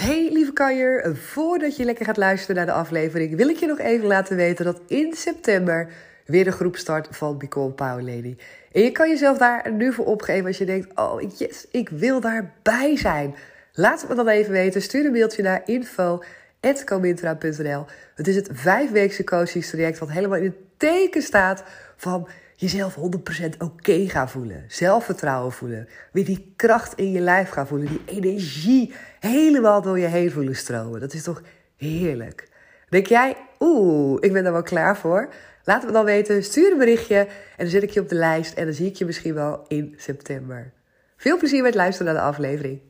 Hey lieve kanjer, voordat je lekker gaat luisteren naar de aflevering, wil ik je nog even laten weten dat in september weer de groep start van Become Power Lady. En je kan jezelf daar nu voor opgeven als je denkt, oh yes, ik wil daarbij zijn. Laat het me dan even weten, stuur een mailtje naar info.comintra.nl Het is het vijfweekse coachingstraject wat helemaal in het teken staat van jezelf 100% oké gaan voelen. Zelfvertrouwen voelen. Weer die kracht in je lijf gaan voelen. Die energie helemaal door je heen voelen stromen. Dat is toch heerlijk. Denk jij, oeh, ik ben er wel klaar voor? Laat me dan weten. Stuur een berichtje en dan zet ik je op de lijst. En dan zie ik je misschien wel in september. Veel plezier met luisteren naar de aflevering.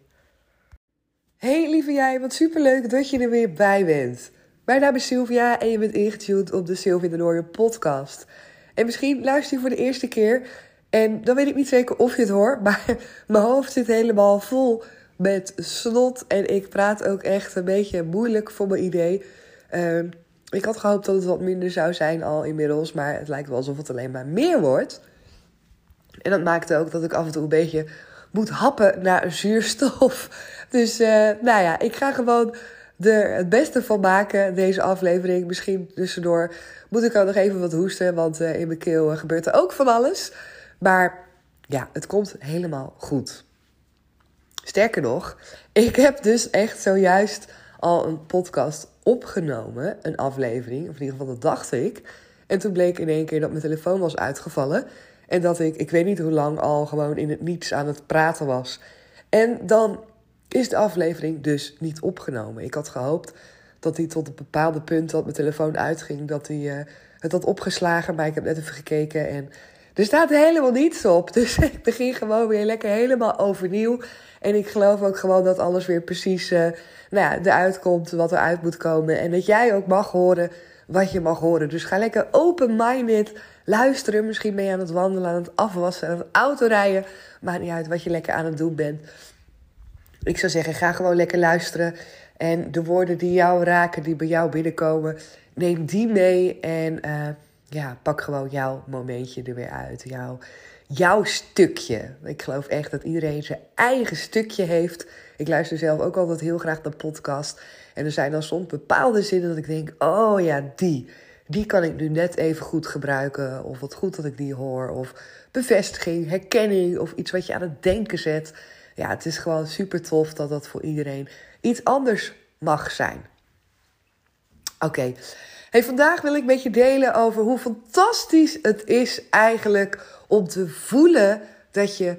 Hey lieve jij, wat superleuk dat je er weer bij bent. Mijn naam is Sylvia en je bent ingetuned op de Sylvia de Nooijer podcast. En misschien luister je voor de eerste keer. En dan weet ik niet zeker of je het hoort. Maar mijn hoofd zit helemaal vol met snot. En ik praat ook echt een beetje moeilijk voor mijn idee. Uh, ik had gehoopt dat het wat minder zou zijn al inmiddels. Maar het lijkt wel alsof het alleen maar meer wordt. En dat maakt ook dat ik af en toe een beetje moet happen naar zuurstof. Dus uh, nou ja, ik ga gewoon er het beste van maken, deze aflevering. Misschien tussendoor moet ik ook nog even wat hoesten, want uh, in mijn keel gebeurt er ook van alles. Maar ja, het komt helemaal goed. Sterker nog, ik heb dus echt zojuist al een podcast opgenomen, een aflevering, of in ieder geval dat dacht ik. En toen bleek in één keer dat mijn telefoon was uitgevallen. En dat ik, ik weet niet hoe lang al gewoon in het niets aan het praten was. En dan is de aflevering dus niet opgenomen. Ik had gehoopt dat hij tot een bepaalde punt dat mijn telefoon uitging, dat hij uh, het had opgeslagen. Maar ik heb net even gekeken en er staat helemaal niets op. Dus ik begin gewoon weer lekker helemaal overnieuw. En ik geloof ook gewoon dat alles weer precies uh, nou ja, eruit komt wat eruit moet komen. En dat jij ook mag horen wat je mag horen. Dus ga lekker open-minded luisteren. Misschien ben je aan het wandelen, aan het afwassen, aan het autorijden. Maakt niet uit wat je lekker aan het doen bent. Ik zou zeggen, ga gewoon lekker luisteren. En de woorden die jou raken, die bij jou binnenkomen, neem die mee. En uh, ja, pak gewoon jouw momentje er weer uit. Jouw, jouw stukje. Ik geloof echt dat iedereen zijn eigen stukje heeft. Ik luister zelf ook altijd heel graag naar podcast. En er zijn dan soms bepaalde zinnen dat ik denk: oh ja, die. Die kan ik nu net even goed gebruiken. Of wat goed dat ik die hoor. Of bevestiging, herkenning. Of iets wat je aan het denken zet. Ja, het is gewoon super tof dat dat voor iedereen iets anders mag zijn. Oké. Hey, vandaag wil ik met je delen over hoe fantastisch het is eigenlijk om te voelen dat je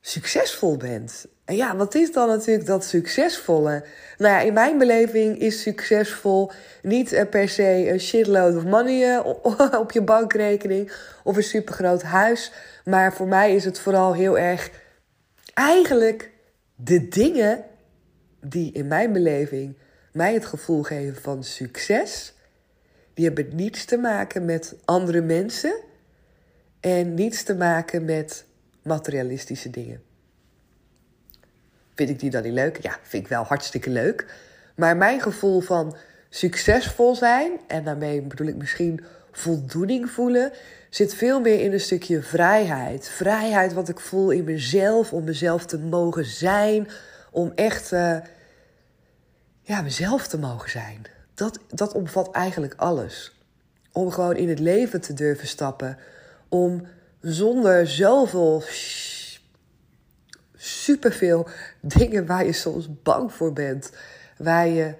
succesvol bent. En ja, wat is dan natuurlijk dat succesvolle? Nou ja, in mijn beleving is succesvol niet eh, per se een shitload of money eh, op je bankrekening of een supergroot huis. Maar voor mij is het vooral heel erg eigenlijk de dingen die in mijn beleving mij het gevoel geven van succes. Die hebben niets te maken met andere mensen en niets te maken met materialistische dingen. Vind ik die dan niet leuk? Ja, vind ik wel hartstikke leuk. Maar mijn gevoel van succesvol zijn, en daarmee bedoel ik misschien voldoening voelen, zit veel meer in een stukje vrijheid. Vrijheid wat ik voel in mezelf, om mezelf te mogen zijn, om echt uh, ja, mezelf te mogen zijn. Dat, dat omvat eigenlijk alles. Om gewoon in het leven te durven stappen. Om zonder zoveel superveel dingen waar je soms bang voor bent. Waar je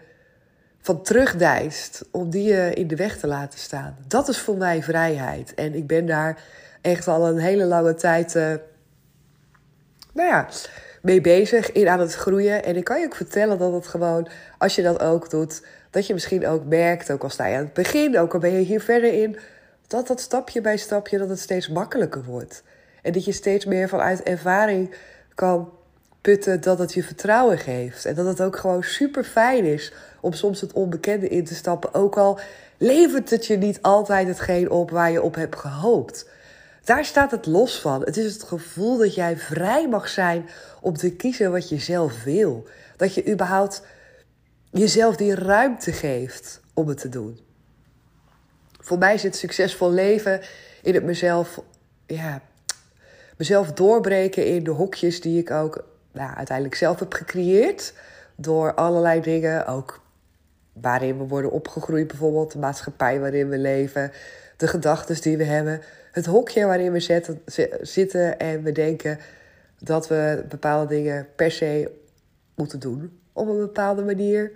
van terugdijst, om die je in de weg te laten staan. Dat is voor mij vrijheid. En ik ben daar echt al een hele lange tijd, uh, nou ja, mee bezig, in aan het groeien. En ik kan je ook vertellen dat het gewoon, als je dat ook doet, dat je misschien ook merkt, ook al sta je aan het begin, ook al ben je hier verder in, dat dat stapje bij stapje, dat het steeds makkelijker wordt. En dat je steeds meer vanuit ervaring kan putten dat het je vertrouwen geeft. En dat het ook gewoon super fijn is om soms het onbekende in te stappen. Ook al levert het je niet altijd hetgeen op waar je op hebt gehoopt. Daar staat het los van. Het is het gevoel dat jij vrij mag zijn om te kiezen wat je zelf wil. Dat je überhaupt jezelf die ruimte geeft om het te doen. Voor mij zit succesvol leven in het mezelf, ja, mezelf doorbreken in de hokjes die ik ook uiteindelijk zelf heb gecreëerd. Door allerlei dingen, ook waarin we worden opgegroeid, bijvoorbeeld de maatschappij waarin we leven, de gedachten die we hebben, het hokje waarin we zitten en we denken dat we bepaalde dingen per se moeten doen op een bepaalde manier.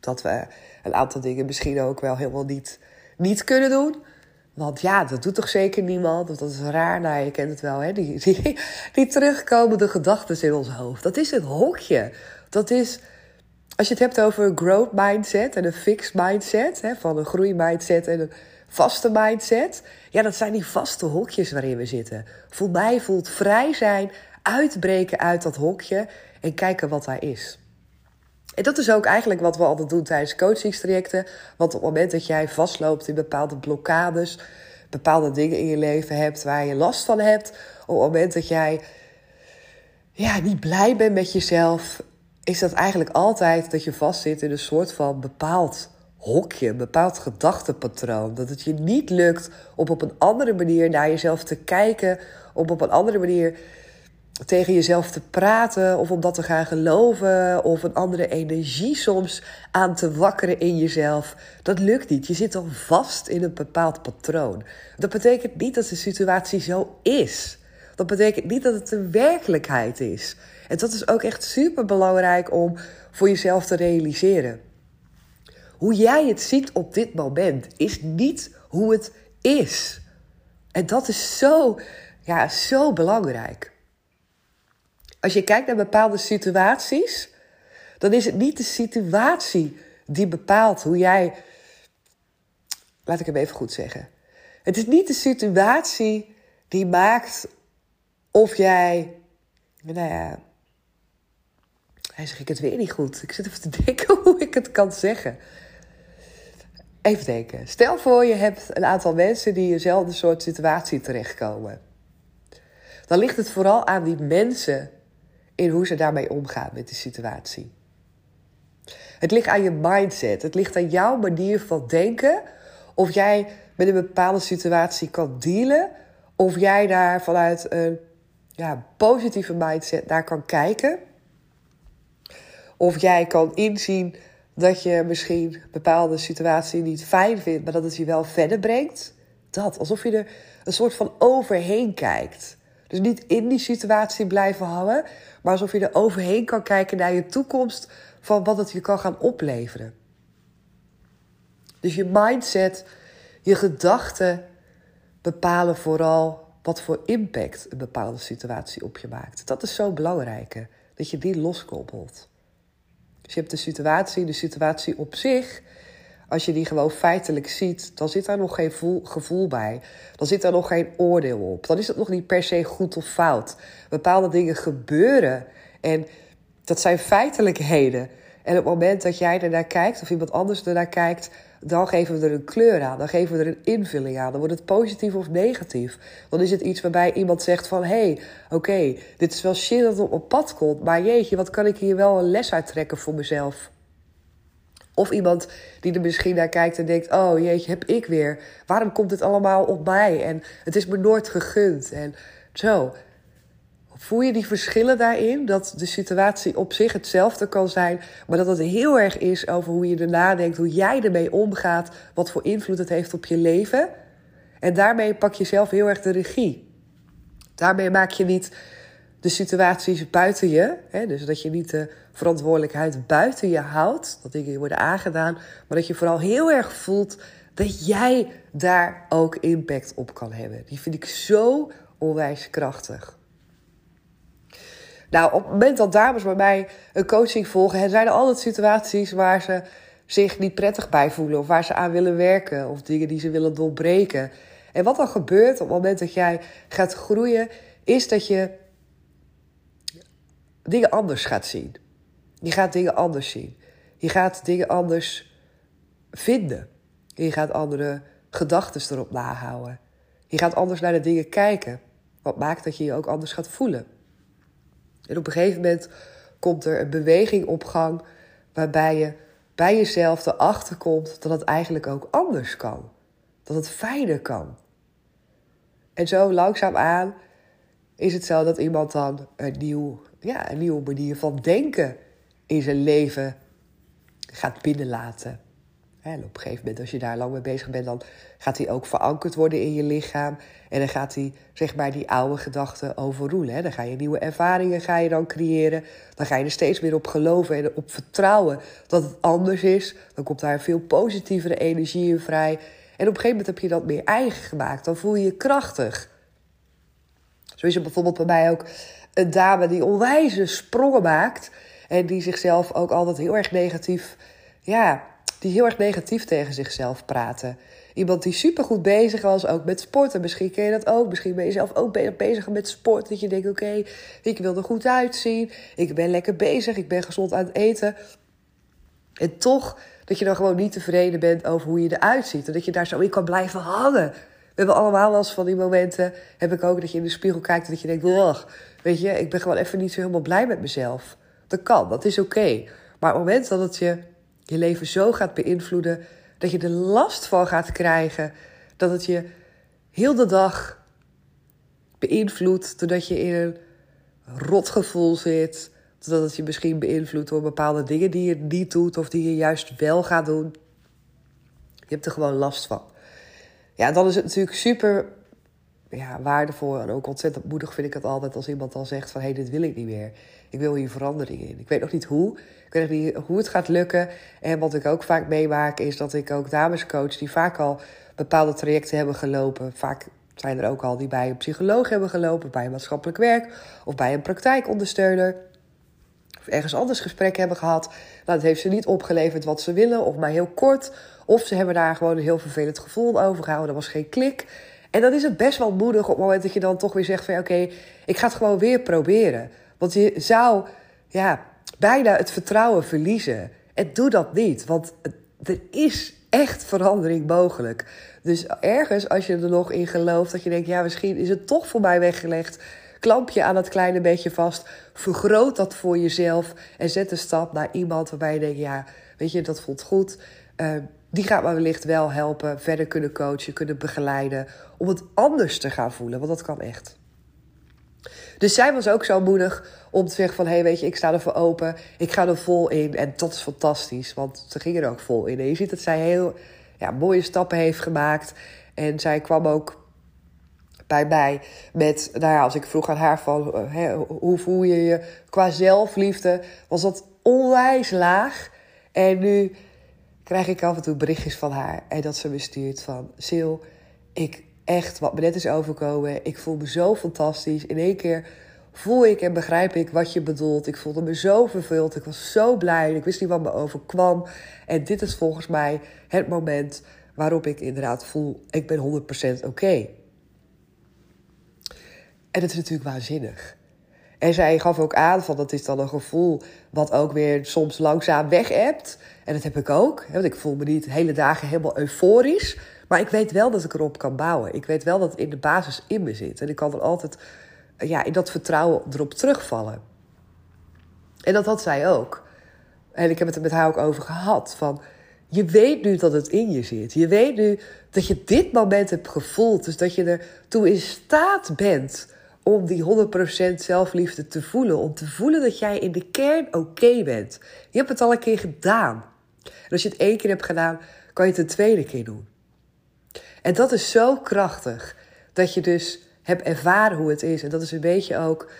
Dat we een aantal dingen misschien ook wel helemaal niet, niet kunnen doen. Want ja, dat doet toch zeker niemand? Of dat is raar. Nou, je kent het wel, hè? Die, die, die terugkomende gedachten in ons hoofd. Dat is het hokje. Dat is, als je het hebt over een growth mindset en een fixed mindset, hè, van een groeimindset en een vaste mindset. Ja, dat zijn die vaste hokjes waarin we zitten. Voor mij voelt vrij zijn, uitbreken uit dat hokje en kijken wat daar is. En dat is ook eigenlijk wat we altijd doen tijdens coachingstrajecten. Want op het moment dat jij vastloopt in bepaalde blokkades, bepaalde dingen in je leven hebt waar je last van hebt, op het moment dat jij ja, niet blij bent met jezelf, is dat eigenlijk altijd dat je vastzit in een soort van bepaald hokje, een bepaald gedachtenpatroon. Dat het je niet lukt om op een andere manier naar jezelf te kijken, om op een andere manier tegen jezelf te praten of om dat te gaan geloven of een andere energie soms aan te wakkeren in jezelf. Dat lukt niet. Je zit al vast in een bepaald patroon. Dat betekent niet dat de situatie zo is. Dat betekent niet dat het de werkelijkheid is. En dat is ook echt super belangrijk om voor jezelf te realiseren. Hoe jij het ziet op dit moment is niet hoe het is. En dat is zo, ja, zo belangrijk. Als je kijkt naar bepaalde situaties, dan is het niet de situatie die bepaalt hoe jij. Laat ik hem even goed zeggen. Het is niet de situatie die maakt of jij. Nou ja. Hij zeg ik het weer niet goed. Ik zit even te denken hoe ik het kan zeggen. Even denken. Stel voor je hebt een aantal mensen die in dezelfde soort situatie terechtkomen. Dan ligt het vooral aan die mensen in hoe ze daarmee omgaan met die situatie. Het ligt aan je mindset. Het ligt aan jouw manier van denken. Of jij met een bepaalde situatie kan dealen. Of jij daar vanuit een ja, positieve mindset naar kan kijken. Of jij kan inzien dat je misschien een bepaalde situatie niet fijn vindt, maar dat het je wel verder brengt. Dat, alsof je er een soort van overheen kijkt. Dus niet in die situatie blijven hangen, maar alsof je er overheen kan kijken naar je toekomst van wat het je kan gaan opleveren. Dus je mindset, je gedachten bepalen vooral wat voor impact een bepaalde situatie op je maakt. Dat is zo belangrijk, dat je die loskoppelt. Dus je hebt de situatie, de situatie op zich als je die gewoon feitelijk ziet, dan zit daar nog geen gevoel bij. Dan zit daar nog geen oordeel op. Dan is het nog niet per se goed of fout. Bepaalde dingen gebeuren en dat zijn feitelijkheden. En op het moment dat jij ernaar kijkt of iemand anders ernaar kijkt, dan geven we er een kleur aan. Dan geven we er een invulling aan. Dan wordt het positief of negatief. Dan is het iets waarbij iemand zegt van... hé, hey, oké, dit is wel shit dat op pad komt... maar jeetje, wat kan ik hier wel een les uit trekken voor mezelf? Of iemand die er misschien naar kijkt en denkt: Oh jeetje, heb ik weer. Waarom komt het allemaal op mij? En het is me nooit gegund. En zo. Voel je die verschillen daarin? Dat de situatie op zich hetzelfde kan zijn, maar dat het heel erg is over hoe je erna denkt, hoe jij ermee omgaat, wat voor invloed het heeft op je leven. En daarmee pak je zelf heel erg de regie. Daarmee maak je niet de situaties buiten je. Hè, dus dat je niet de verantwoordelijkheid buiten je houdt. Dat dingen je worden aangedaan. Maar dat je vooral heel erg voelt dat jij daar ook impact op kan hebben. Die vind ik zo onwijs krachtig. Nou, op het moment dat dames bij mij een coaching volgen, zijn er altijd situaties waar ze zich niet prettig bij voelen of waar ze aan willen werken of dingen die ze willen doorbreken. En wat dan gebeurt op het moment dat jij gaat groeien, is dat je dingen anders gaat zien. Je gaat dingen anders zien. Je gaat dingen anders vinden. Je gaat andere gedachten erop nahouden. Je gaat anders naar de dingen kijken. Wat maakt dat je je ook anders gaat voelen. En op een gegeven moment komt er een beweging op gang waarbij je bij jezelf erachter komt dat het eigenlijk ook anders kan. Dat het fijner kan. En zo langzaamaan is het zo dat iemand dan een, nieuw, ja, een nieuwe manier van denken in zijn leven gaat binnenlaten. En op een gegeven moment, als je daar lang mee bezig bent, dan gaat hij ook verankerd worden in je lichaam. En dan gaat hij, zeg maar, die oude gedachten overroelen. Dan ga je nieuwe ervaringen ga je dan creëren. Dan ga je er steeds meer op geloven en op vertrouwen dat het anders is. Dan komt daar veel positievere energie in vrij. En op een gegeven moment heb je dat meer eigen gemaakt. Dan voel je je krachtig. Zo is er bijvoorbeeld bij mij ook een dame die onwijze sprongen maakt. En die zichzelf ook altijd heel erg negatief, ja, die heel erg negatief tegen zichzelf praten. Iemand die supergoed bezig was, ook met sporten. Misschien ken je dat ook. Misschien ben je zelf ook bezig met sport. Dat je denkt, oké, ik wil er goed uitzien. Ik ben lekker bezig. Ik ben gezond aan het eten. En toch dat je dan gewoon niet tevreden bent over hoe je eruit ziet. En dat je daar zo in kan blijven hangen. We hebben allemaal wel eens van die momenten. Heb ik ook dat je in de spiegel kijkt en dat je denkt, weet je, ik ben gewoon even niet zo helemaal blij met mezelf. Dat kan, dat is oké. Maar op het moment dat het je, je leven zo gaat beïnvloeden dat je er last van gaat krijgen, dat het je heel de dag beïnvloedt, doordat je in een rotgevoel zit, doordat het je misschien beïnvloedt door bepaalde dingen die je niet doet of die je juist wel gaat doen. Je hebt er gewoon last van. Ja, dan is het natuurlijk super ja, waardevol en ook ontzettend moedig vind ik het altijd als iemand dan zegt van hé, hey, dit wil ik niet meer. Ik wil hier verandering in. Ik weet nog niet hoe. Ik weet nog niet hoe het gaat lukken. En wat ik ook vaak meemaak is dat ik ook dames coach die vaak al bepaalde trajecten hebben gelopen. Vaak zijn er ook al die bij een psycholoog hebben gelopen, bij een maatschappelijk werk of bij een praktijkondersteuner. Ergens anders gesprek hebben gehad. Nou, dat heeft ze niet opgeleverd wat ze willen, of maar heel kort. Of ze hebben daar gewoon een heel vervelend gevoel over gehouden. Er was geen klik. En dan is het best wel moedig op het moment dat je dan toch weer zegt van... oké, ik ga het gewoon weer proberen. Want je zou ja, bijna het vertrouwen verliezen. En doe dat niet, want er is echt verandering mogelijk. Dus ergens, als je er nog in gelooft, dat je denkt: ja, misschien is het toch voor mij weggelegd. Klamp je aan dat kleine beetje vast. Vergroot dat voor jezelf. En zet een stap naar iemand waarbij je denkt: ja, weet je, dat voelt goed. Uh, die gaat me wellicht wel helpen, verder kunnen coachen, kunnen begeleiden. Om het anders te gaan voelen, want dat kan echt. Dus zij was ook zo moedig om te zeggen van... hé, hey, weet je, ik sta er voor open, ik ga er vol in. En dat is fantastisch, want ze ging er ook vol in. En je ziet dat zij heel ja, mooie stappen heeft gemaakt. En zij kwam ook bij mij met... nou ja, als ik vroeg aan haar van... Eh, hoe voel je je qua zelfliefde, was dat onwijs laag. En nu krijg ik af en toe berichtjes van haar. En dat ze me stuurt van... Sil, ik echt, wat me net is overkomen. Ik voel me zo fantastisch. In één keer voel ik en begrijp ik wat je bedoelt. Ik voelde me zo vervuld. Ik was zo blij. Ik wist niet wat me overkwam. En dit is volgens mij het moment waarop ik inderdaad voel: ik ben 100% oké. En dat is natuurlijk waanzinnig. En zij gaf ook aan van dat is dan een gevoel wat ook weer soms langzaam weg hebt. En dat heb ik ook. Want ik voel me niet hele dagen helemaal euforisch. Maar ik weet wel dat ik erop kan bouwen. Ik weet wel dat het in de basis in me zit. En ik kan er altijd ja, in dat vertrouwen erop terugvallen. En dat had zij ook. En ik heb het er met haar ook over gehad. Van, je weet nu dat het in je zit. Je weet nu dat je dit moment hebt gevoeld. Dus dat je er toe in staat bent om die 100% zelfliefde te voelen. Om te voelen dat jij in de kern oké bent. Je hebt het al een keer gedaan. En als je het één keer hebt gedaan, kan je het een tweede keer doen. En dat is zo krachtig. Dat je dus hebt ervaren hoe het is. En dat is een beetje ook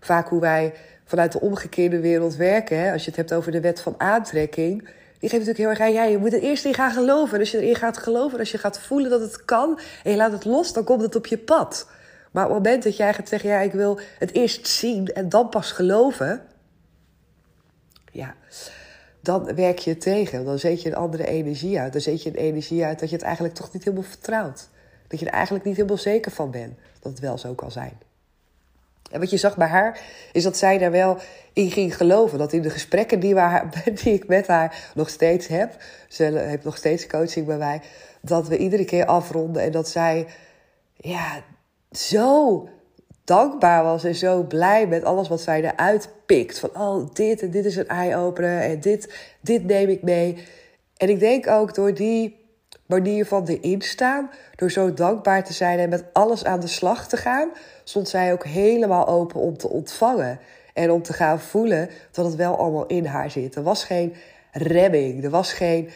vaak hoe wij vanuit de omgekeerde wereld werken. Hè? Als je het hebt over de wet van aantrekking. Die geeft natuurlijk heel erg aan, je moet er eerst in gaan geloven. En als je erin gaat geloven, als je gaat voelen dat het kan en je laat het los, dan komt het op je pad. Maar op het moment dat jij gaat zeggen, ja, ik wil het eerst zien en dan pas geloven, ja, dan werk je het tegen. Dan zet je een andere energie uit. Dan zet je een energie uit dat je het eigenlijk toch niet helemaal vertrouwt. Dat je er eigenlijk niet helemaal zeker van bent dat het wel zo kan zijn. En wat je zag bij haar, is dat zij daar wel in ging geloven. Dat in de gesprekken die, die ik met haar nog steeds heb, ze heeft nog steeds coaching bij mij, dat we iedere keer afronden en dat zij ja, zo dankbaar was en zo blij met alles wat zij eruit pikt. Van oh, dit en dit is een eye-opener en dit, dit neem ik mee. En ik denk ook door die manier van erin staan, door zo dankbaar te zijn en met alles aan de slag te gaan, stond zij ook helemaal open om te ontvangen. En om te gaan voelen dat het wel allemaal in haar zit. Er was geen remming, er was geen.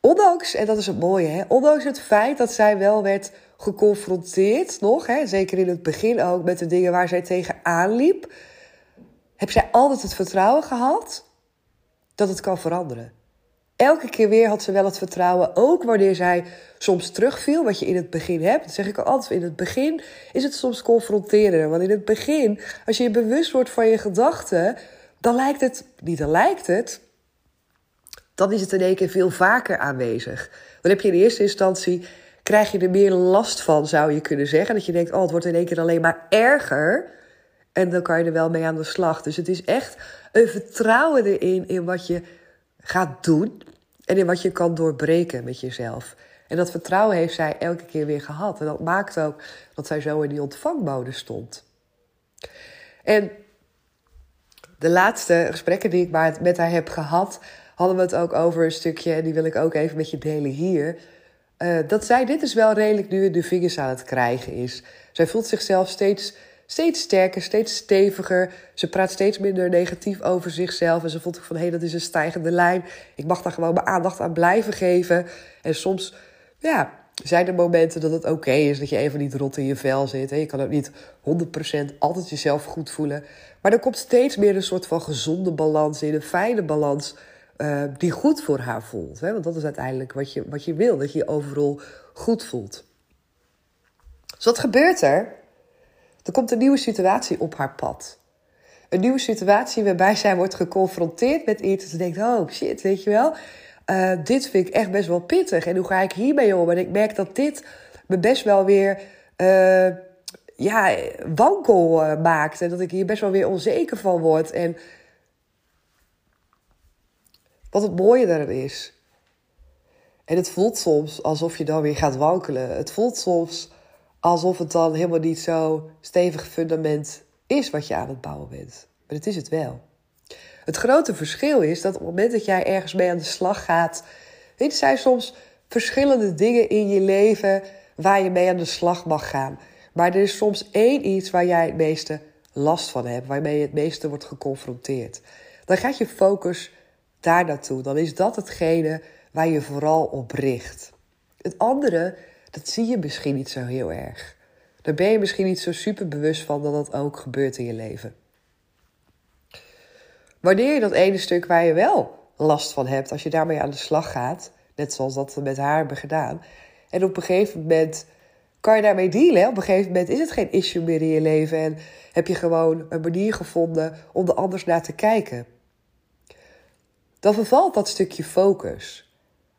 Ondanks, en dat is het mooie, hè, ondanks het feit dat zij wel werd geconfronteerd nog, hè, zeker in het begin ook, met de dingen waar zij tegenaan liep, heb zij altijd het vertrouwen gehad dat het kan veranderen. Elke keer weer had ze wel het vertrouwen, ook wanneer zij soms terugviel, wat je in het begin hebt. Dat zeg ik altijd, in het begin is het soms confronteren. Want in het begin, als je je bewust wordt van je gedachten, dan lijkt het, niet dan lijkt het, dan is het in één keer veel vaker aanwezig. Dan heb je in eerste instantie krijg je er meer last van, zou je kunnen zeggen. Dat je denkt, oh, het wordt in één keer alleen maar erger. En dan kan je er wel mee aan de slag. Dus het is echt een vertrouwen erin, in wat je gaat doen. En in wat je kan doorbreken met jezelf. En dat vertrouwen heeft zij elke keer weer gehad. En dat maakt ook dat zij zo in die ontvangbode stond. En de laatste gesprekken die ik met haar heb gehad, hadden we het ook over een stukje, en die wil ik ook even met je delen hier. Uh, dat zij dit is wel redelijk nu de vingers aan het krijgen is. Zij voelt zichzelf steeds, steeds sterker, steeds steviger. Ze praat steeds minder negatief over zichzelf. En ze voelt van, hé, hey, dat is een stijgende lijn. Ik mag daar gewoon mijn aandacht aan blijven geven. En soms, ja, zijn er momenten dat het oké is dat je even niet rot in je vel zit. Hè? Je kan ook niet 100% altijd jezelf goed voelen. Maar er komt steeds meer een soort van gezonde balans in, een fijne balans uh, die goed voor haar voelt. Hè? Want dat is uiteindelijk wat je, wat je wil, dat je je overal goed voelt. Dus wat gebeurt er? Er komt een nieuwe situatie op haar pad. Een nieuwe situatie waarbij zij wordt geconfronteerd met iets. En ze denkt, oh shit, weet je wel. Uh, dit vind ik echt best wel pittig. En hoe ga ik hiermee om? En ik merk dat dit me best wel weer uh, ja, wankel maakt. En dat ik hier best wel weer onzeker van word. En wat het mooie daarin is. En het voelt soms alsof je dan weer gaat wankelen. Het voelt soms alsof het dan helemaal niet zo stevig fundament is wat je aan het bouwen bent. Maar het is het wel. Het grote verschil is dat op het moment dat jij ergens mee aan de slag gaat, weet zijn soms verschillende dingen in je leven waar je mee aan de slag mag gaan. Maar er is soms één iets waar jij het meeste last van hebt, waarmee je het meeste wordt geconfronteerd. Dan gaat je focus daar naartoe. Dan is dat hetgene waar je vooral op richt. Het andere, dat zie je misschien niet zo heel erg. Daar ben je misschien niet zo super bewust van dat dat ook gebeurt in je leven. Wanneer je dat ene stuk waar je wel last van hebt, als je daarmee aan de slag gaat, net zoals dat we met haar hebben gedaan, en op een gegeven moment kan je daarmee dealen. Op een gegeven moment is het geen issue meer in je leven en heb je gewoon een manier gevonden om er anders naar te kijken dan vervalt dat stukje focus.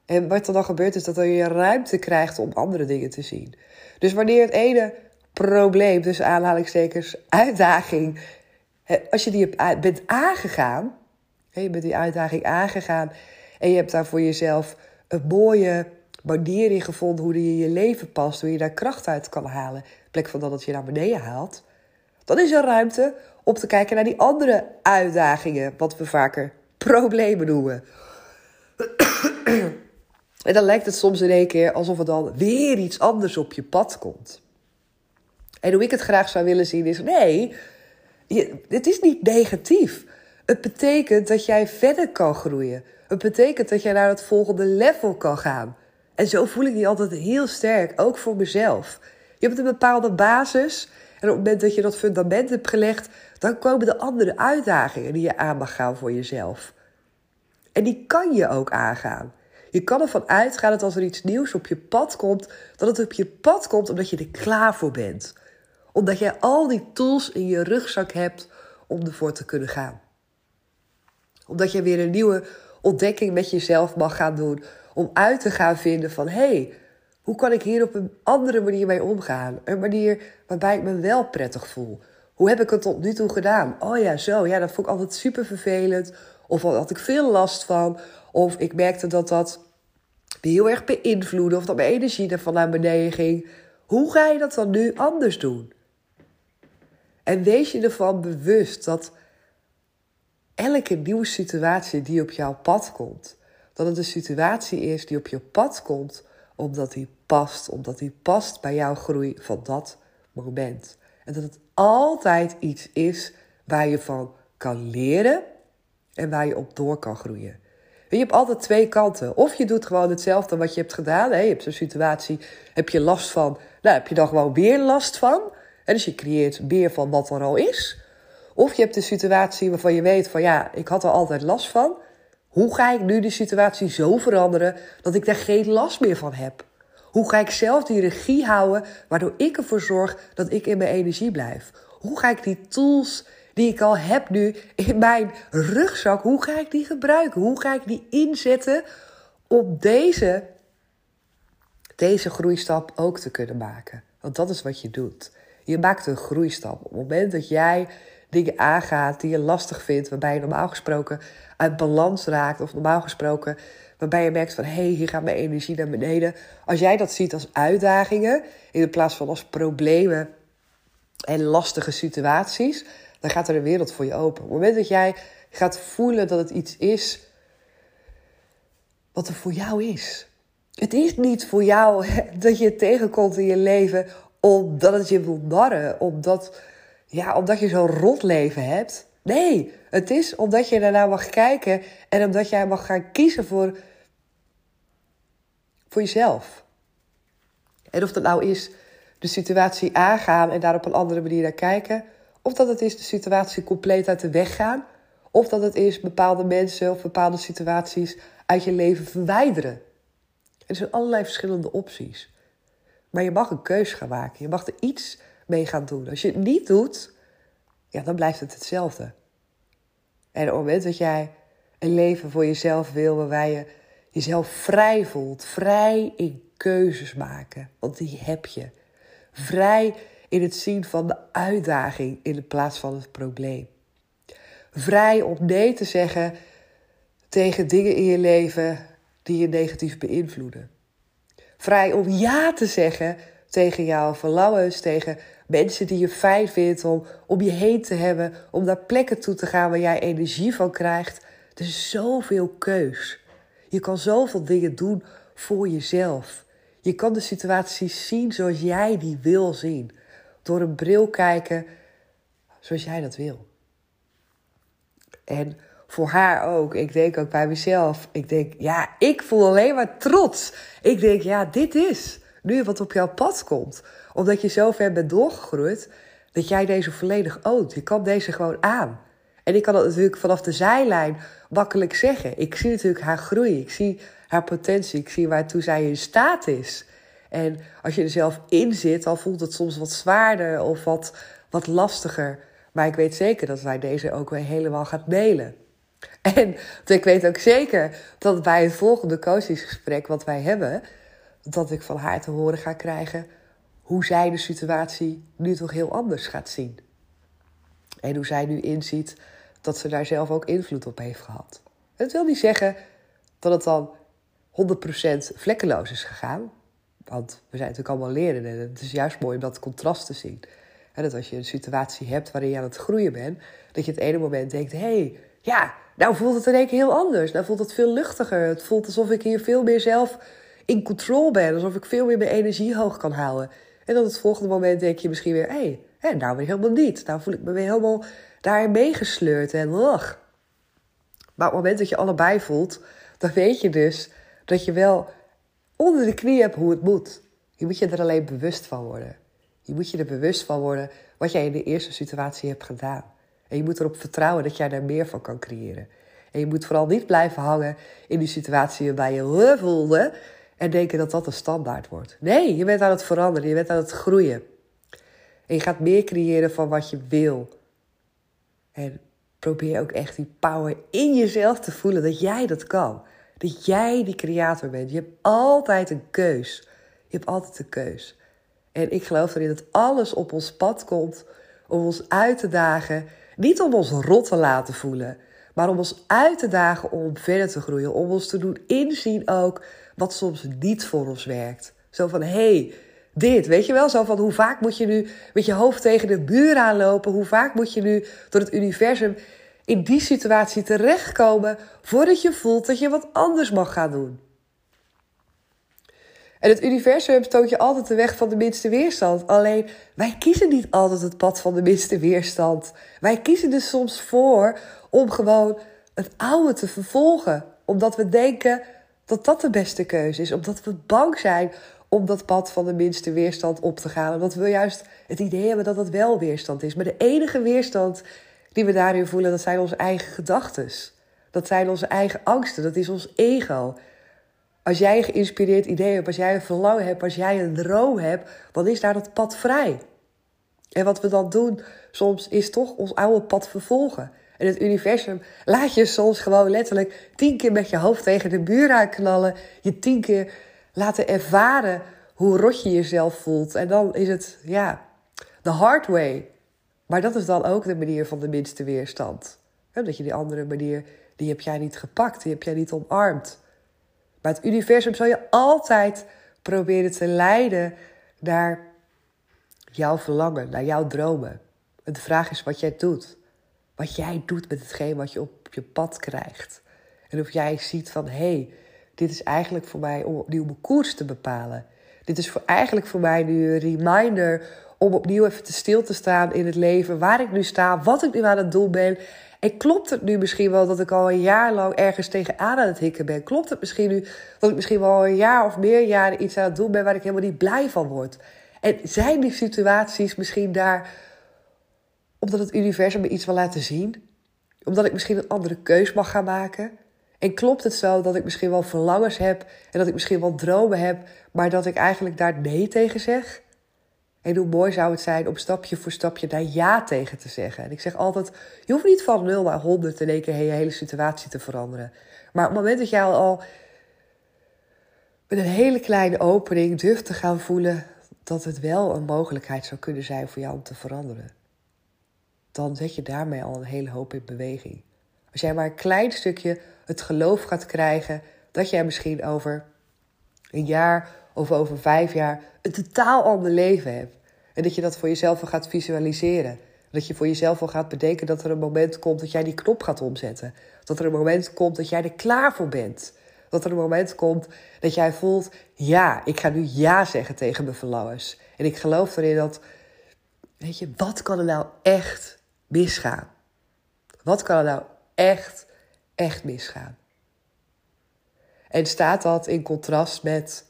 En wat er dan gebeurt is dat je ruimte krijgt om andere dingen te zien. Dus wanneer het ene probleem, dus aanhalingstekens, uitdaging, als je die bent aangegaan, je bent die uitdaging aangegaan en je hebt daar voor jezelf een mooie manier in gevonden hoe die in je leven past, hoe je daar kracht uit kan halen, in plek van dat het je naar beneden haalt, dan is er ruimte om te kijken naar die andere uitdagingen, wat we vaker problemen noemen. en dan lijkt het soms in één keer alsof er dan weer iets anders op je pad komt. En hoe ik het graag zou willen zien is: nee, je, het is niet negatief. Het betekent dat jij verder kan groeien. Het betekent dat jij naar het volgende level kan gaan. En zo voel ik die altijd heel sterk, ook voor mezelf. Je hebt een bepaalde basis. En op het moment dat je dat fundament hebt gelegd, dan komen de andere uitdagingen die je aan mag gaan voor jezelf. En die kan je ook aangaan. Je kan ervan uitgaan dat als er iets nieuws op je pad komt, dat het op je pad komt omdat je er klaar voor bent. Omdat jij al die tools in je rugzak hebt om ervoor te kunnen gaan. Omdat je weer een nieuwe ontdekking met jezelf mag gaan doen. Om uit te gaan vinden van hé, hey, hoe kan ik hier op een andere manier mee omgaan? Een manier waarbij ik me wel prettig voel. Hoe heb ik het tot nu toe gedaan? Oh ja, zo. Ja, dat vond ik altijd super vervelend. Of had ik veel last van. Of ik merkte dat dat me heel erg beïnvloedde. Of dat mijn energie ervan naar beneden ging. Hoe ga je dat dan nu anders doen? En wees je ervan bewust dat elke nieuwe situatie die op jouw pad komt, dat het een situatie is die op je pad komt omdat die past, omdat die past bij jouw groei van dat moment. En dat het altijd iets is waar je van kan leren en waar je op door kan groeien. Je hebt altijd twee kanten. Of je doet gewoon hetzelfde wat je hebt gedaan. Je hebt zo'n situatie, heb je last van, nou heb je dan gewoon weer last van. En dus je creëert meer van wat er al is. Of je hebt een situatie waarvan je weet van ja, ik had er altijd last van. Hoe ga ik nu de situatie zo veranderen dat ik daar geen last meer van heb? Hoe ga ik zelf die regie houden waardoor ik ervoor zorg dat ik in mijn energie blijf? Hoe ga ik die tools die ik al heb nu in mijn rugzak, hoe ga ik die gebruiken? Hoe ga ik die inzetten om deze, deze groeistap ook te kunnen maken? Want dat is wat je doet. Je maakt een groeistap. Op het moment dat jij dingen aangaat die je lastig vindt, waarbij je normaal gesproken uit balans raakt, of normaal gesproken waarbij je merkt van hé, hey, hier gaat mijn energie naar beneden. Als jij dat ziet als uitdagingen in plaats van als problemen en lastige situaties, dan gaat er een wereld voor je open. Op het moment dat jij gaat voelen dat het iets is wat er voor jou is. Het is niet voor jou dat je tegenkomt in je leven omdat het je wil narren, omdat, ja, omdat je zo'n rot leven hebt. Nee, het is omdat je daarna mag kijken en omdat jij mag gaan kiezen voor, voor jezelf. En of dat nou is de situatie aangaan en daar op een andere manier naar kijken, of dat het is de situatie compleet uit de weg gaan, of dat het is bepaalde mensen of bepaalde situaties uit je leven verwijderen. Er zijn allerlei verschillende opties. Maar je mag een keus gaan maken. Je mag er iets mee gaan doen. Als je het niet doet, ja, dan blijft het hetzelfde. En op het moment dat jij een leven voor jezelf wil, waarbij je jezelf vrij voelt, vrij in keuzes maken, want die heb je. Vrij in het zien van de uitdaging in plaats van het probleem. Vrij om nee te zeggen tegen dingen in je leven die je negatief beïnvloeden. Vrij om ja te zeggen tegen jouw verlangens, tegen mensen die je fijn vindt om om je heen te hebben, om naar plekken toe te gaan waar jij energie van krijgt. Er is zoveel keus. Je kan zoveel dingen doen voor jezelf. Je kan de situaties zien zoals jij die wil zien. Door een bril kijken zoals jij dat wil. En voor haar ook. Ik denk ook bij mezelf. Ik denk, ja, ik voel alleen maar trots. Ik denk, ja, dit is nu wat op jouw pad komt. Omdat je zo ver bent doorgegroeid, dat jij deze volledig oont. Je kan deze gewoon aan. En ik kan dat natuurlijk vanaf de zijlijn makkelijk zeggen. Ik zie natuurlijk haar groei. Ik zie haar potentie. Ik zie waartoe zij in staat is. En als je er zelf in zit, dan voelt het soms wat zwaarder of wat, wat lastiger. Maar ik weet zeker dat wij deze ook weer helemaal gaat delen. En ik weet ook zeker dat bij het volgende coachingsgesprek wat wij hebben, dat ik van haar te horen ga krijgen hoe zij de situatie nu toch heel anders gaat zien. En hoe zij nu inziet dat ze daar zelf ook invloed op heeft gehad. Het wil niet zeggen dat het dan 100% vlekkeloos is gegaan. Want we zijn natuurlijk allemaal leren en het is juist mooi om dat contrast te zien. En dat als je een situatie hebt waarin je aan het groeien bent, dat je het ene moment denkt: hé, hey, ja, nou voelt het in één heel anders. Nou voelt het veel luchtiger. Het voelt alsof ik hier veel meer zelf in control ben. Alsof ik veel meer mijn energie hoog kan houden. En dan het volgende moment denk je misschien weer: hé, hey, nou weer helemaal niet. Nou voel ik me weer helemaal daarin meegesleurd en ugh. Maar op het moment dat je allebei voelt, dan weet je dus dat je wel onder de knie hebt hoe het moet. Je moet je er alleen bewust van worden. Je moet je er bewust van worden wat jij in de eerste situatie hebt gedaan. En je moet erop vertrouwen dat jij daar meer van kan creëren. En je moet vooral niet blijven hangen in die situatie waarbij je voelde en denken dat dat een standaard wordt. Nee, je bent aan het veranderen, je bent aan het groeien. En je gaat meer creëren van wat je wil. En probeer ook echt die power in jezelf te voelen dat jij dat kan. Dat jij die creator bent. Je hebt altijd een keus. Je hebt altijd een keus. En ik geloof erin dat alles op ons pad komt om ons uit te dagen. Niet om ons rot te laten voelen, maar om ons uit te dagen om verder te groeien. Om ons te doen inzien ook wat soms niet voor ons werkt. Zo van, hé, hey, dit, weet je wel? Zo van, hoe vaak moet je nu met je hoofd tegen de buur aanlopen? Hoe vaak moet je nu door het universum in die situatie terechtkomen voordat je voelt dat je wat anders mag gaan doen? En het universum toont je altijd de weg van de minste weerstand. Alleen wij kiezen niet altijd het pad van de minste weerstand. Wij kiezen er soms voor om gewoon het oude te vervolgen. Omdat we denken dat dat de beste keuze is. Omdat we bang zijn om dat pad van de minste weerstand op te gaan. Omdat we juist het idee hebben dat dat wel weerstand is. Maar de enige weerstand die we daarin voelen, dat zijn onze eigen gedachten. Dat zijn onze eigen angsten. Dat is ons ego. Als jij een geïnspireerd idee hebt, als jij een verlangen hebt, als jij een droom hebt, dan is daar dat pad vrij. En wat we dan doen soms is toch ons oude pad vervolgen. En het universum laat je soms gewoon letterlijk tien keer met je hoofd tegen de buur aanknallen. Je tien keer laten ervaren hoe rot je jezelf voelt. En dan is het, ja, de hard way. Maar dat is dan ook de manier van de minste weerstand. Dat je die andere manier, die heb jij niet gepakt, die heb jij niet omarmd. Maar het universum zal je altijd proberen te leiden naar jouw verlangen, naar jouw dromen. de vraag is wat jij doet. Wat jij doet met hetgeen wat je op je pad krijgt. En of jij ziet van, hé, hey, dit is eigenlijk voor mij om opnieuw mijn koers te bepalen. Dit is voor, eigenlijk voor mij nu een reminder om opnieuw even te stil te staan in het leven. Waar ik nu sta, wat ik nu aan het doen ben. En klopt het nu misschien wel dat ik al een jaar lang ergens tegenaan aan het hikken ben? Klopt het misschien nu dat ik misschien wel een jaar of meer jaren iets aan het doen ben waar ik helemaal niet blij van word? En zijn die situaties misschien daar omdat het universum me iets wil laten zien? Omdat ik misschien een andere keus mag gaan maken? En klopt het zo dat ik misschien wel verlangens heb en dat ik misschien wel dromen heb, maar dat ik eigenlijk daar nee tegen zeg? En hoe mooi zou het zijn om stapje voor stapje daar ja tegen te zeggen. En ik zeg altijd, je hoeft niet van 0 naar 100 in één keer je hele situatie te veranderen. Maar op het moment dat jij al met een hele kleine opening durft te gaan voelen dat het wel een mogelijkheid zou kunnen zijn voor jou om te veranderen. Dan zet je daarmee al een hele hoop in beweging. Als jij maar een klein stukje het geloof gaat krijgen dat jij misschien over een jaar of over vijf jaar een totaal ander leven hebt. En dat je dat voor jezelf al gaat visualiseren. Dat je voor jezelf al gaat bedenken dat er een moment komt dat jij die knop gaat omzetten. Dat er een moment komt dat jij er klaar voor bent. Dat er een moment komt dat jij voelt: ja, ik ga nu ja zeggen tegen mijn verlangens. En ik geloof erin dat, weet je, wat kan er nou echt misgaan? Wat kan er nou echt, echt misgaan? En staat dat in contrast met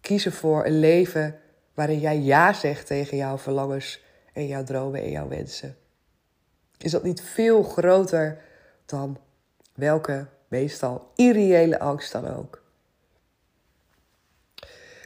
kiezen voor een leven waarin jij ja zegt tegen jouw verlangens en jouw dromen en jouw wensen? Is dat niet veel groter dan welke meestal irreële angst dan ook?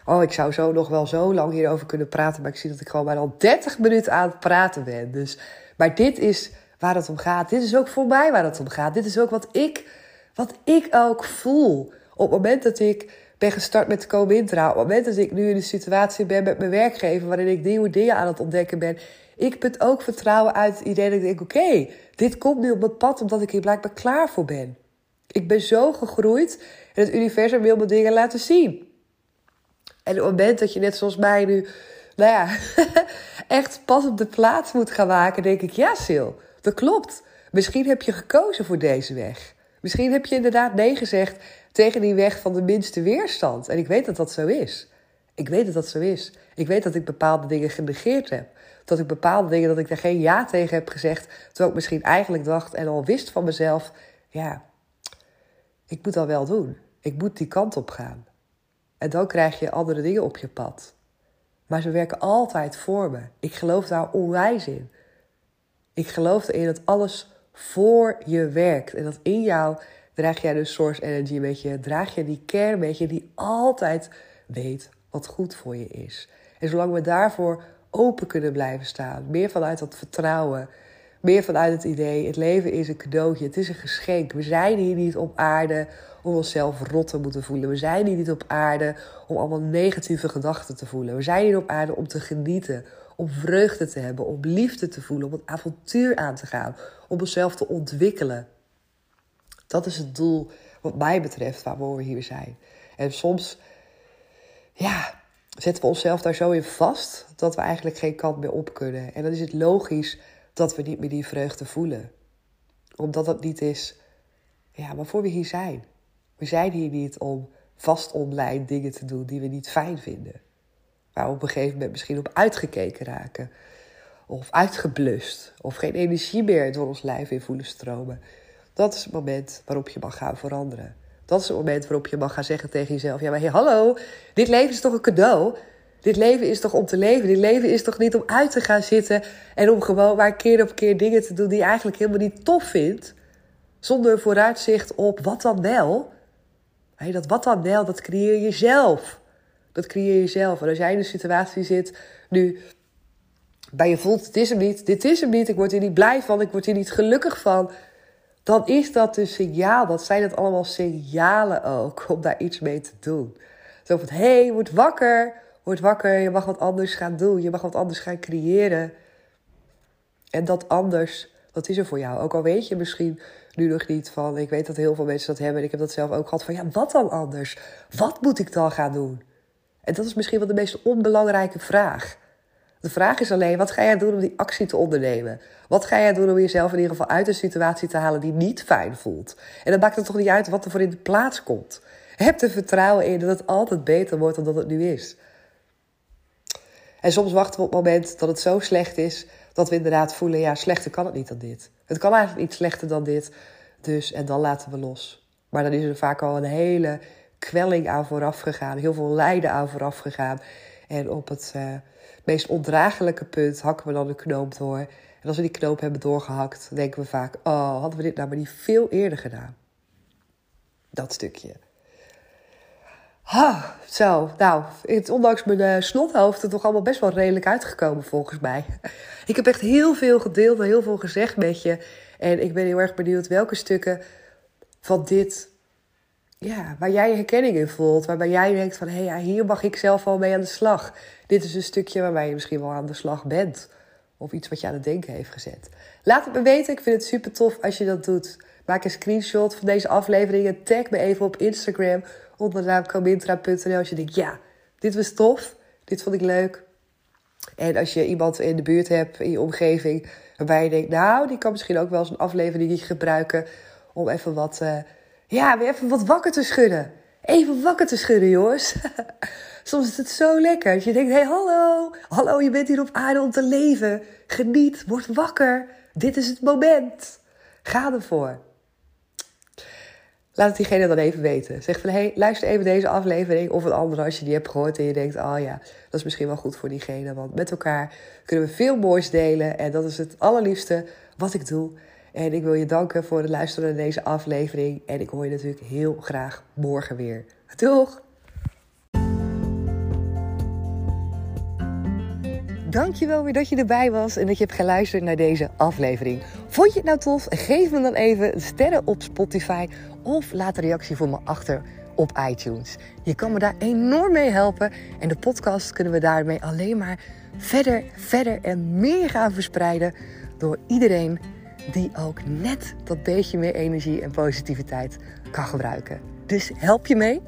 Oh, ik zou zo nog wel zo lang hierover kunnen praten, maar ik zie dat ik gewoon bijna al 30 minuten aan het praten ben. Dus, maar dit is waar het om gaat. Dit is ook voor mij waar het om gaat. Dit is ook wat ik, wat ik ook voel. Op het moment dat ik ben gestart met Co-Wintra. Op het moment dat ik nu in een situatie ben met mijn werkgever... waarin ik nieuwe dingen aan het ontdekken ben... ik put ook vertrouwen uit het idee dat ik denk... oké, dit komt nu op mijn pad omdat ik hier blijkbaar klaar voor ben. Ik ben zo gegroeid en het universum wil me dingen laten zien. En op het moment dat je net zoals mij nu... nou ja, echt pas op de plaats moet gaan maken... denk ik, ja Sil, dat klopt. Misschien heb je gekozen voor deze weg... Misschien heb je inderdaad nee gezegd tegen die weg van de minste weerstand. En ik weet dat dat zo is. Ik weet dat dat zo is. Ik weet dat ik bepaalde dingen genegeerd heb. Dat ik bepaalde dingen, dat ik daar geen ja tegen heb gezegd. Terwijl ik misschien eigenlijk dacht en al wist van mezelf: ja, ik moet dat wel doen. Ik moet die kant op gaan. En dan krijg je andere dingen op je pad. Maar ze werken altijd voor me. Ik geloof daar onwijs in. Ik geloof erin dat alles voor je werkt. En dat in jou draag jij de source energy een beetje, draag je die kern een beetje die altijd weet wat goed voor je is. En zolang we daarvoor open kunnen blijven staan, meer vanuit dat vertrouwen, meer vanuit het idee, het leven is een cadeautje, het is een geschenk. We zijn hier niet op aarde om onszelf rot te moeten voelen. We zijn hier niet op aarde om allemaal negatieve gedachten te voelen. We zijn hier op aarde om te genieten, om vreugde te hebben, om liefde te voelen, om het avontuur aan te gaan, om onszelf te ontwikkelen. Dat is het doel, wat mij betreft, waarvoor we hier zijn. En soms, ja, zetten we onszelf daar zo in vast dat we eigenlijk geen kant meer op kunnen. En dan is het logisch dat we niet meer die vreugde voelen. Omdat dat niet is ja, waarvoor we hier zijn. We zijn hier niet om vast online dingen te doen die we niet fijn vinden. Waar we op een gegeven moment misschien op uitgekeken raken. Of uitgeblust. Of geen energie meer door ons lijf in voelen stromen. Dat is het moment waarop je mag gaan veranderen. Dat is het moment waarop je mag gaan zeggen tegen jezelf: Ja, maar hey, hallo, dit leven is toch een cadeau? Dit leven is toch om te leven? Dit leven is toch niet om uit te gaan zitten en om gewoon maar keer op keer dingen te doen die je eigenlijk helemaal niet tof vindt? Zonder vooruitzicht op wat dan wel? Hey, dat wat dan wel, dat creëer je zelf. Dat creëer je zelf. En als jij in een situatie zit nu bij je voelt, het is hem niet, dit is hem niet, ik word hier niet blij van, ik word hier niet gelukkig van dan is dat een signaal. Dat zijn het allemaal signalen ook om daar iets mee te doen. Zo van, hé, hey, word wakker. Word wakker, je mag wat anders gaan doen. Je mag wat anders gaan creëren. En dat anders, dat is er voor jou. Ook al weet je misschien nu nog niet van... Ik weet dat heel veel mensen dat hebben en ik heb dat zelf ook gehad. Van ja, wat dan anders? Wat moet ik dan gaan doen? En dat is misschien wel de meest onbelangrijke vraag. De vraag is alleen, wat ga jij doen om die actie te ondernemen? Wat ga jij doen om jezelf in ieder geval uit een situatie te halen die niet fijn voelt? En dan maakt het toch niet uit wat er voor in de plaats komt. Heb er vertrouwen in dat het altijd beter wordt dan dat het nu is. En soms wachten we op het moment dat het zo slecht is, dat we inderdaad voelen, ja, slechter kan het niet dan dit. Het kan eigenlijk niet slechter dan dit. Dus, en dan laten we los. Maar dan is er vaak al een hele kwelling aan vooraf gegaan, heel veel lijden aan vooraf gegaan. En op het uh, meest ondraaglijke punt hakken we dan de knoop door. En als we die knoop hebben doorgehakt, denken we vaak: oh, hadden we dit nou maar niet veel eerder gedaan? Dat stukje. Ha, zo, nou, het, ondanks mijn uh, snothoofd, het toch allemaal best wel redelijk uitgekomen volgens mij. Ik heb echt heel veel gedeeld en heel veel gezegd met je. En ik ben heel erg benieuwd welke stukken van dit ja, waar jij herkenning in voelt. Waarbij jij denkt van, hé, hey, hier mag ik zelf wel mee aan de slag. Dit is een stukje waarbij je misschien wel aan de slag bent. Of iets wat je aan het denken heeft gezet. Laat het me weten. Ik vind het super tof als je dat doet. Maak een screenshot van deze aflevering en tag me even op Instagram onder de naam als je denkt, ja, dit was tof. Dit vond ik leuk. En als je iemand in de buurt hebt, in je omgeving, waarbij je denkt, nou, die kan misschien ook wel eens een aflevering gebruiken om even wat... Uh, ja, weer even wat wakker te schudden. Even wakker te schudden, jongens. Soms is het zo lekker. Dat je denkt, hé, hey, hallo. Hallo, je bent hier op aarde om te leven. Geniet, word wakker. Dit is het moment. Ga ervoor. Laat het diegene dan even weten. Zeg van, hé, hey, luister even deze aflevering of een andere als je die hebt gehoord. En je denkt, oh ja, dat is misschien wel goed voor diegene. Want met elkaar kunnen we veel moois delen. En dat is het allerliefste wat ik doe. En ik wil je danken voor het luisteren naar deze aflevering. En ik hoor je natuurlijk heel graag morgen weer. Doeg! Dankjewel weer dat je erbij was en dat je hebt geluisterd naar deze aflevering. Vond je het nou tof? Geef me dan even sterren op Spotify of laat een reactie voor me achter op iTunes. Je kan me daar enorm mee helpen en de podcast kunnen we daarmee alleen maar verder, verder en meer gaan verspreiden door iedereen die ook net dat beetje meer energie en positiviteit kan gebruiken. Dus help je mee?